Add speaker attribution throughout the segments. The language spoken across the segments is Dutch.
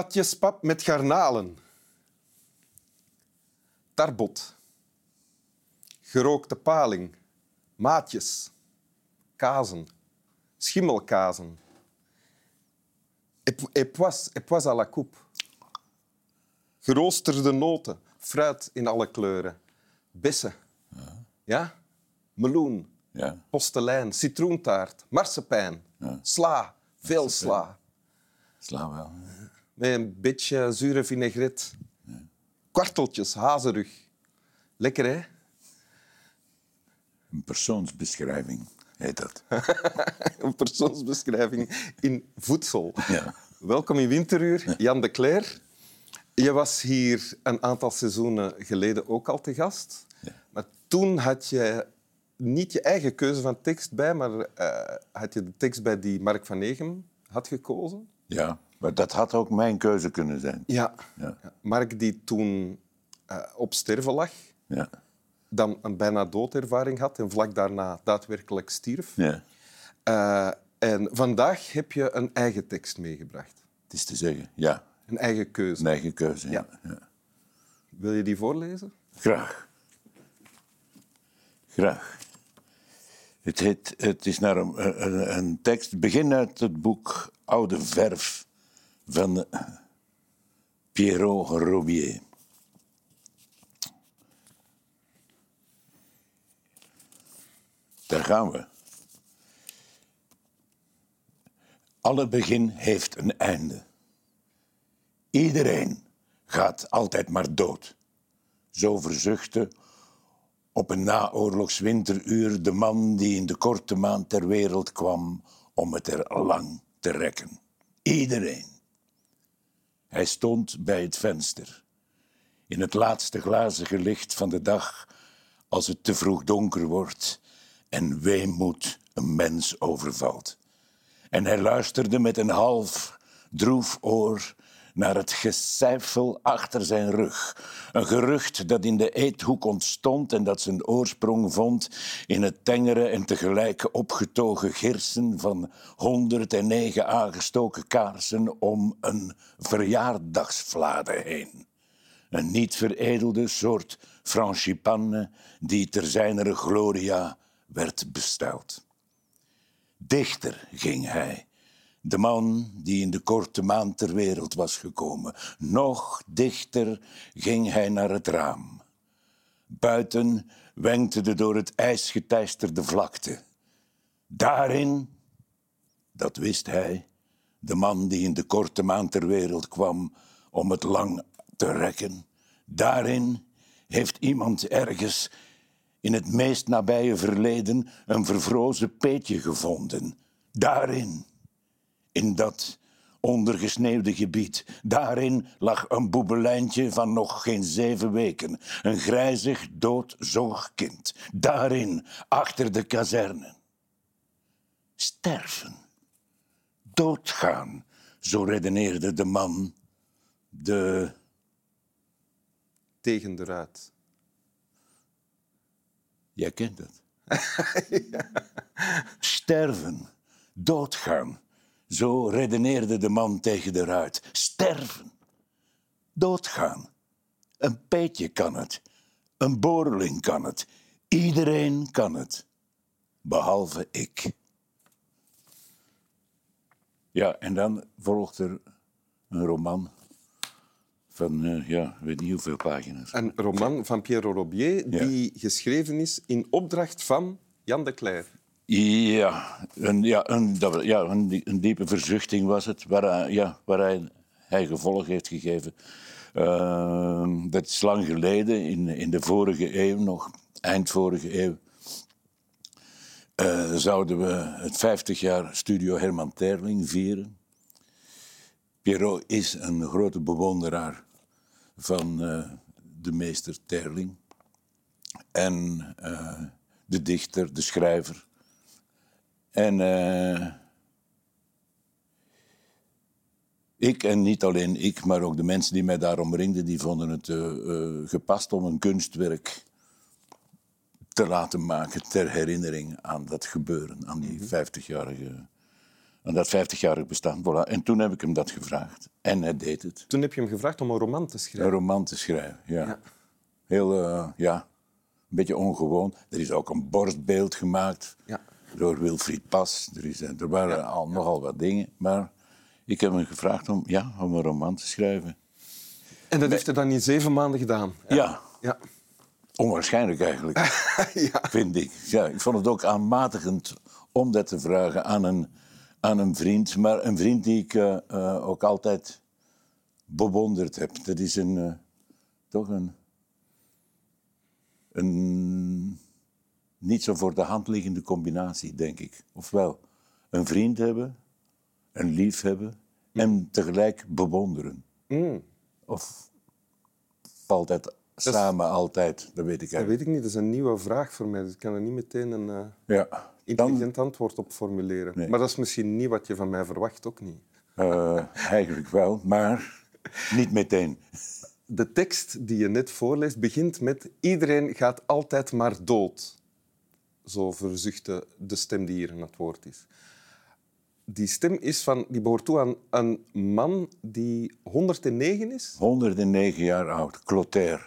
Speaker 1: Tatjespap met garnalen. Tarbot. Gerookte paling. Maatjes. Kazen. Schimmelkazen. Epois, épois à la coupe. Geroosterde noten. Fruit in alle kleuren. Bessen. Ja? Meloen.
Speaker 2: Ja.
Speaker 1: Postelijn. Citroentaart. Marsepein. Sla. Veel sla.
Speaker 2: Sla wel.
Speaker 1: Met een beetje zure vinaigrette. Kwarteltjes, hazenrug. Lekker, hè?
Speaker 2: Een persoonsbeschrijving heet dat.
Speaker 1: Een persoonsbeschrijving in voedsel.
Speaker 2: Ja.
Speaker 1: Welkom in Winteruur, Jan de Cler. Je was hier een aantal seizoenen geleden ook al te gast. Maar toen had je niet je eigen keuze van tekst bij, maar eh, had je de tekst bij die Mark van Egem had gekozen.
Speaker 2: Ja, maar dat had ook mijn keuze kunnen zijn.
Speaker 1: Ja.
Speaker 2: Ja.
Speaker 1: Mark die toen eh, op sterven lag,
Speaker 2: Ja.
Speaker 1: dan een bijna doodervaring had en vlak daarna daadwerkelijk stierf.
Speaker 2: ja.
Speaker 1: Eh, en vandaag heb je een eigen tekst meegebracht.
Speaker 2: Het is te zeggen. Ja,
Speaker 1: Een eigen keuze.
Speaker 2: een eigen keuze. Ja.
Speaker 1: Wil je die voorlezen?
Speaker 2: Graag. Graag. Het, is naar een tekst. Begin uit het boek Oude Verf van Pierrot Robier. Daar gaan we. Alle begin heeft een einde. Iedereen gaat altijd maar dood. Zo verzuchtte op een naoorlogs winteruur de man die in de korte maand ter wereld kwam om het er lang te rekken. Iedereen. Hij stond bij het venster. In het laatste glazige licht van de dag, als het te vroeg donker wordt en weemoed een mens overvalt. En hij luisterde met een half droef oor naar het gecijfel achter zijn rug. Een gerucht dat in de eethoek ontstond en dat zijn oorsprong vond in het tengere en tegelijk opgetogen girsen van 109 aangestoken kaarsen om een verjaardagsvlade heen. Een niet veredelde soort frangipanne die ter zijnere gloria werd besteld. Dichter ging hij, de man die in de korte maand ter wereld was gekomen. Nog dichter ging hij naar het raam. Buiten wenkte de door het ijs geteisterde vlakte. Daarin, dat wist hij, de man die in de korte maand ter wereld kwam om het lang te rekken, daarin heeft iemand ergens in het meest nabije verleden een vervrozen peetje gevonden. Daarin, in dat ondergesneeuwde gebied, daarin lag een boebelijntje van nog geen zeven weken, een grijzig dood zorgkind. Daarin, achter de kazerne. Sterven, doodgaan, zo redeneerde de man, de
Speaker 1: Tegen de ruit.
Speaker 2: Jij kent het. Sterven, doodgaan. Zo redeneerde de man tegen de ruit. Sterven, doodgaan. Een peetje kan het. Een boreling kan het. Iedereen kan het. Behalve ik. Ja, en dan volgt er een roman van, eh, ja, ik weet niet hoeveel pagina's.
Speaker 1: Een roman van Pierre Robier
Speaker 2: Ja.
Speaker 1: die geschreven is in opdracht van Jan de Cler.
Speaker 2: Ja, een, ja, een, ja een, die- een diepe verzuchting was het, waar, hij- ja, waar hij gevolg heeft gegeven. Ehm, dat is lang geleden, in, in de vorige eeuw nog, eind vorige eeuw, eh, zouden we het 50 jaar Studio Herman Terling vieren. Pierrot is een grote bewonderaar van eh, de meester Terling. En eh, de dichter, de schrijver. En eh, ik, en niet alleen ik, maar ook de mensen die mij daar omringden, die vonden het eh, eh, gepast om een kunstwerk te laten maken ter herinnering aan dat gebeuren, aan die 50-jarige aan dat 50-jarig bestaan. Voilà. En toen heb ik hem dat gevraagd. En hij deed het.
Speaker 1: Toen heb je hem gevraagd om een roman te
Speaker 2: Een
Speaker 1: schrijven.
Speaker 2: roman te schrijven, ja.
Speaker 1: Ja.
Speaker 2: Heel, ja, een beetje ongewoon. Er is ook een borstbeeld gemaakt
Speaker 1: Ja.
Speaker 2: Door Wilfried Pas. Er, is, er waren al, nogal wat dingen. Maar ik heb hem gevraagd om, ja, om een roman te schrijven.
Speaker 1: En dat heeft hij dan in zeven maanden gedaan.
Speaker 2: Ja,
Speaker 1: Ja.
Speaker 2: onwaarschijnlijk eigenlijk,
Speaker 1: ja.
Speaker 2: vind ik. Ja, ik vond het ook aanmatigend om dat te vragen aan een, aan een vriend. Maar een vriend die ik eh, eh, ook altijd bewonderd heb. Dat is een, eh, toch een, een niet zo voor de hand liggende combinatie, denk ik. Ofwel een vriend hebben, een lief hebben en tegelijk bewonderen.
Speaker 1: Mm,
Speaker 2: Of valt dat samen altijd? Dat weet ik
Speaker 1: dat
Speaker 2: eigenlijk.
Speaker 1: weet ik niet. Dat is een nieuwe vraag voor mij. Dus ik kan er niet meteen een eh,
Speaker 2: Ja. Dan,
Speaker 1: intelligent antwoord op formuleren.
Speaker 2: Nee.
Speaker 1: Maar dat is misschien niet wat je van mij verwacht, ook niet.
Speaker 2: eh, eigenlijk wel, maar niet meteen.
Speaker 1: De tekst die je net voorleest begint met iedereen gaat altijd maar dood. Zo verzuchtte de stem die hier aan het woord is. Die stem is van, die behoort toe aan een man die 109 is.
Speaker 2: 109 jaar oud, Clotaire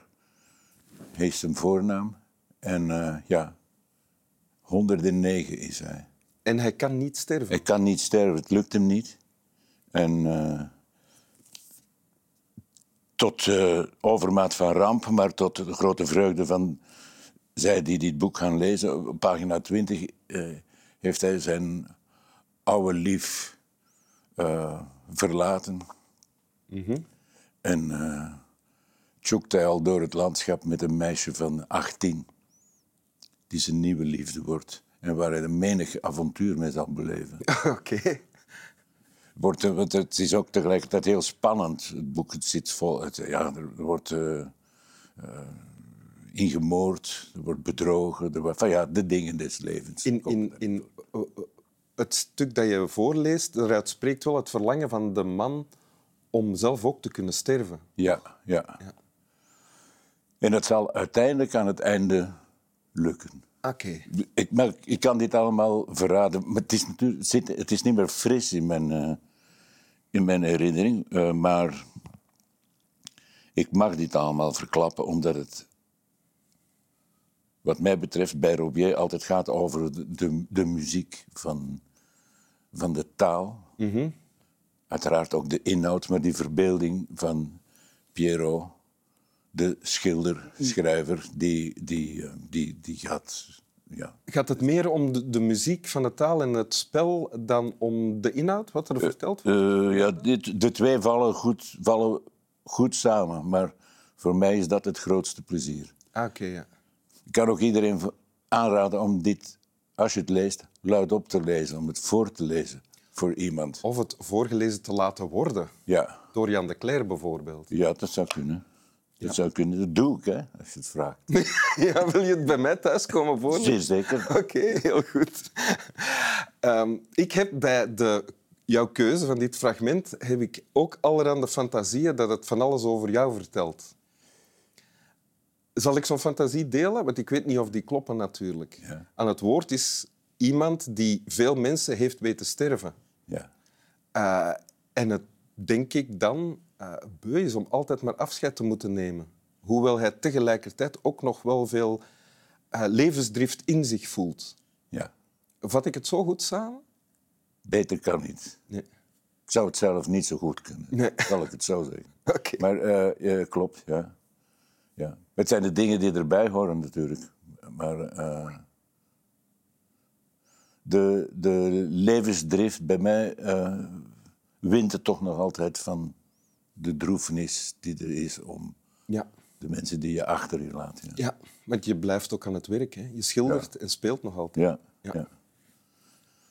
Speaker 2: heeft zijn voornaam. En eh, ja, 109 is hij.
Speaker 1: En hij kan niet sterven.
Speaker 2: Hij kan niet sterven, het lukt hem niet. En eh, tot eh, overmaat van ramp, maar tot de grote vreugde van zij die dit boek gaan lezen, op pagina 20 eh, heeft hij zijn oude lief eh, verlaten. En eh tjoekt hij al door het landschap met een meisje van 18, die zijn nieuwe liefde wordt. En waar hij een menig avontuur mee zal beleven.
Speaker 1: Oké.
Speaker 2: Wordt, want het is ook tegelijkertijd heel spannend. Het boek het zit vol. Het, ja, er wordt ingemoord, er wordt bedrogen. Er wordt, van ja, de dingen des levens.
Speaker 1: In, in, in het stuk dat je voorleest, daaruit spreekt wel het verlangen van de man om zelf ook te kunnen sterven.
Speaker 2: Ja, ja. En dat zal uiteindelijk aan het einde lukken.
Speaker 1: Oké.
Speaker 2: Ik, maar ik kan dit allemaal verraden, maar het is, natuurlijk, het is niet meer fris in mijn, eh, in mijn herinnering. eh, maar ik mag dit allemaal verklappen, omdat het, wat mij betreft, bij Robier altijd gaat over de, de, de muziek van, van de taal. Uiteraard ook de inhoud, maar die verbeelding van Pierrot, de schilder, schrijver, die, die, eh, die, die gaat. Ja,
Speaker 1: Gaat het meer om de, de muziek van de taal en het spel dan om de inhoud, wat er verteld wordt?
Speaker 2: Eh, ja, dit, de twee vallen goed, vallen goed samen, maar voor mij is dat het grootste plezier.
Speaker 1: Ah, Oké, ja.
Speaker 2: Ik kan ook iedereen aanraden om dit, als je het leest, luidop te lezen, om het voor te lezen voor iemand.
Speaker 1: Of het voorgelezen te laten worden,
Speaker 2: Ja,
Speaker 1: door Jan de Cler bijvoorbeeld.
Speaker 2: ja dat zou kunnen. Dat zou kunnen. Dat doe ik, hè, als je het vraagt.
Speaker 1: ja, wil je het bij mij thuis komen voorlezen?
Speaker 2: Zeker.
Speaker 1: Oké, heel goed. Ehm, ik heb bij de, jouw keuze van dit fragment heb ik ook allerhande fantasieën dat het van alles over jou vertelt. Zal ik zo'n fantasie delen? Want ik weet niet of die kloppen natuurlijk.
Speaker 2: Ja.
Speaker 1: Aan het woord is iemand die veel mensen heeft weten sterven.
Speaker 2: Ja.
Speaker 1: Eh, en het denk ik dan eh beu is om altijd maar afscheid te moeten nemen. Hoewel hij tegelijkertijd ook nog wel veel eh, levensdrift in zich voelt.
Speaker 2: ja.
Speaker 1: Vat ik het zo goed samen?
Speaker 2: Beter kan niet.
Speaker 1: Nee.
Speaker 2: Ik zou het zelf niet zo goed kunnen,
Speaker 1: Nee.
Speaker 2: zal ik het zo zeggen.
Speaker 1: Oké.
Speaker 2: Maar klopt, ja. ja. Het zijn de dingen die erbij horen natuurlijk. Maar eh, de, de levensdrift bij mij eh, wint het toch nog altijd van de droefenis die er is om
Speaker 1: Ja.
Speaker 2: de mensen die je achter je laat. Ja,
Speaker 1: ja, want je blijft ook aan het werk. Hè. Je schildert en speelt nog altijd.
Speaker 2: ja.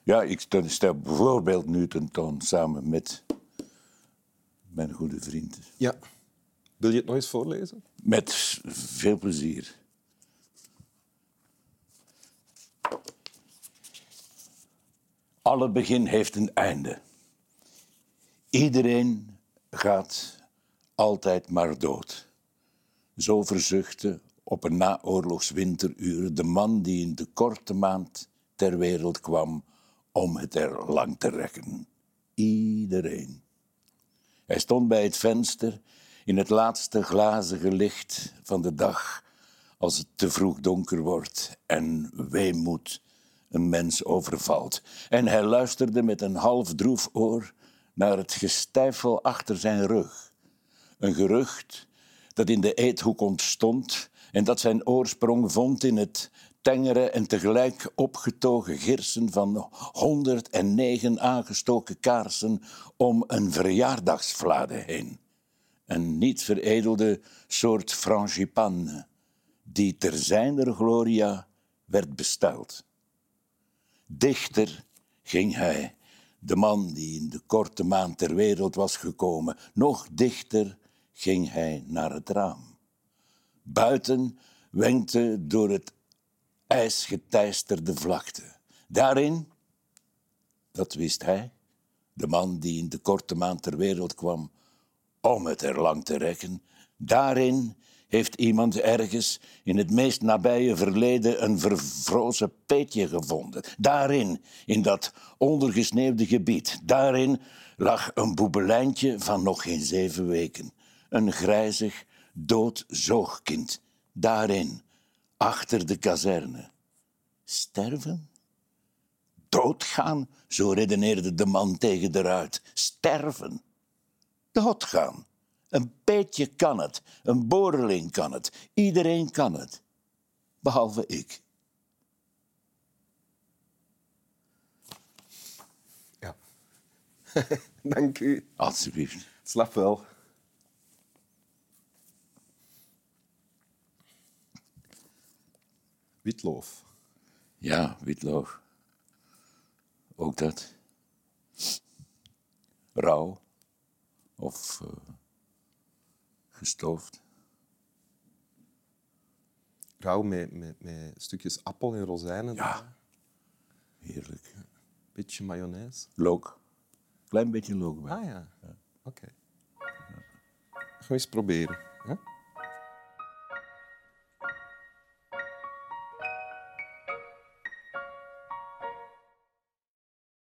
Speaker 1: Ja.
Speaker 2: ik stel- stel bijvoorbeeld nu tentoon samen met mijn goede vriend.
Speaker 1: Ja. Wil je het nog eens voorlezen?
Speaker 2: Met veel plezier. Alle begin heeft een einde. Iedereen gaat altijd maar dood. Zo verzuchtte op een naoorlogs winteruur de man die in de korte maand ter wereld kwam om het er lang te rekken. Iedereen. Hij stond bij het venster in het laatste glazige licht van de dag, als het te vroeg donker wordt en weemoed een mens overvalt. En hij luisterde met een half droef oor naar het gestijfel achter zijn rug. Een gerucht dat in de eethoek ontstond en dat zijn oorsprong vond in het tengere en tegelijk opgetogen girsen van 109 aangestoken kaarsen om een verjaardagsvlade heen. Een niet veredelde soort frangipane, die ter zijner gloria werd besteld. Dichter ging hij, de man die in de korte maand ter wereld was gekomen, nog dichter ging hij naar het raam. Buiten wenkte door het ijsgeteisterde vlakte. Daarin, dat wist hij, de man die in de korte maand ter wereld kwam, om het er lang te rekken, daarin heeft iemand ergens in het meest nabije verleden een vervrozen peetje gevonden. Daarin, in dat ondergesneeuwde gebied, daarin lag een boebelijntje van nog geen zeven weken. Een grijzig, dood zoogkind. Daarin, achter de kazerne. Sterven? Doodgaan, zo redeneerde de man tegen de ruit. Sterven? Doodgaan. Een peetje kan het, een boreling kan het, iedereen kan het, behalve ik.
Speaker 1: Ja. Dank u.
Speaker 2: Alsjeblieft.
Speaker 1: Slap wel. Witloof.
Speaker 2: Ja, witloof. Ook dat. Rauw. Of uh, gestoofd.
Speaker 1: Rauw met, met, met stukjes appel en rozijnen.
Speaker 2: Ja. Heerlijk.
Speaker 1: Beetje mayonaise.
Speaker 2: Look. Klein beetje look.
Speaker 1: Ah ja. Oké. Gaan we eens proberen.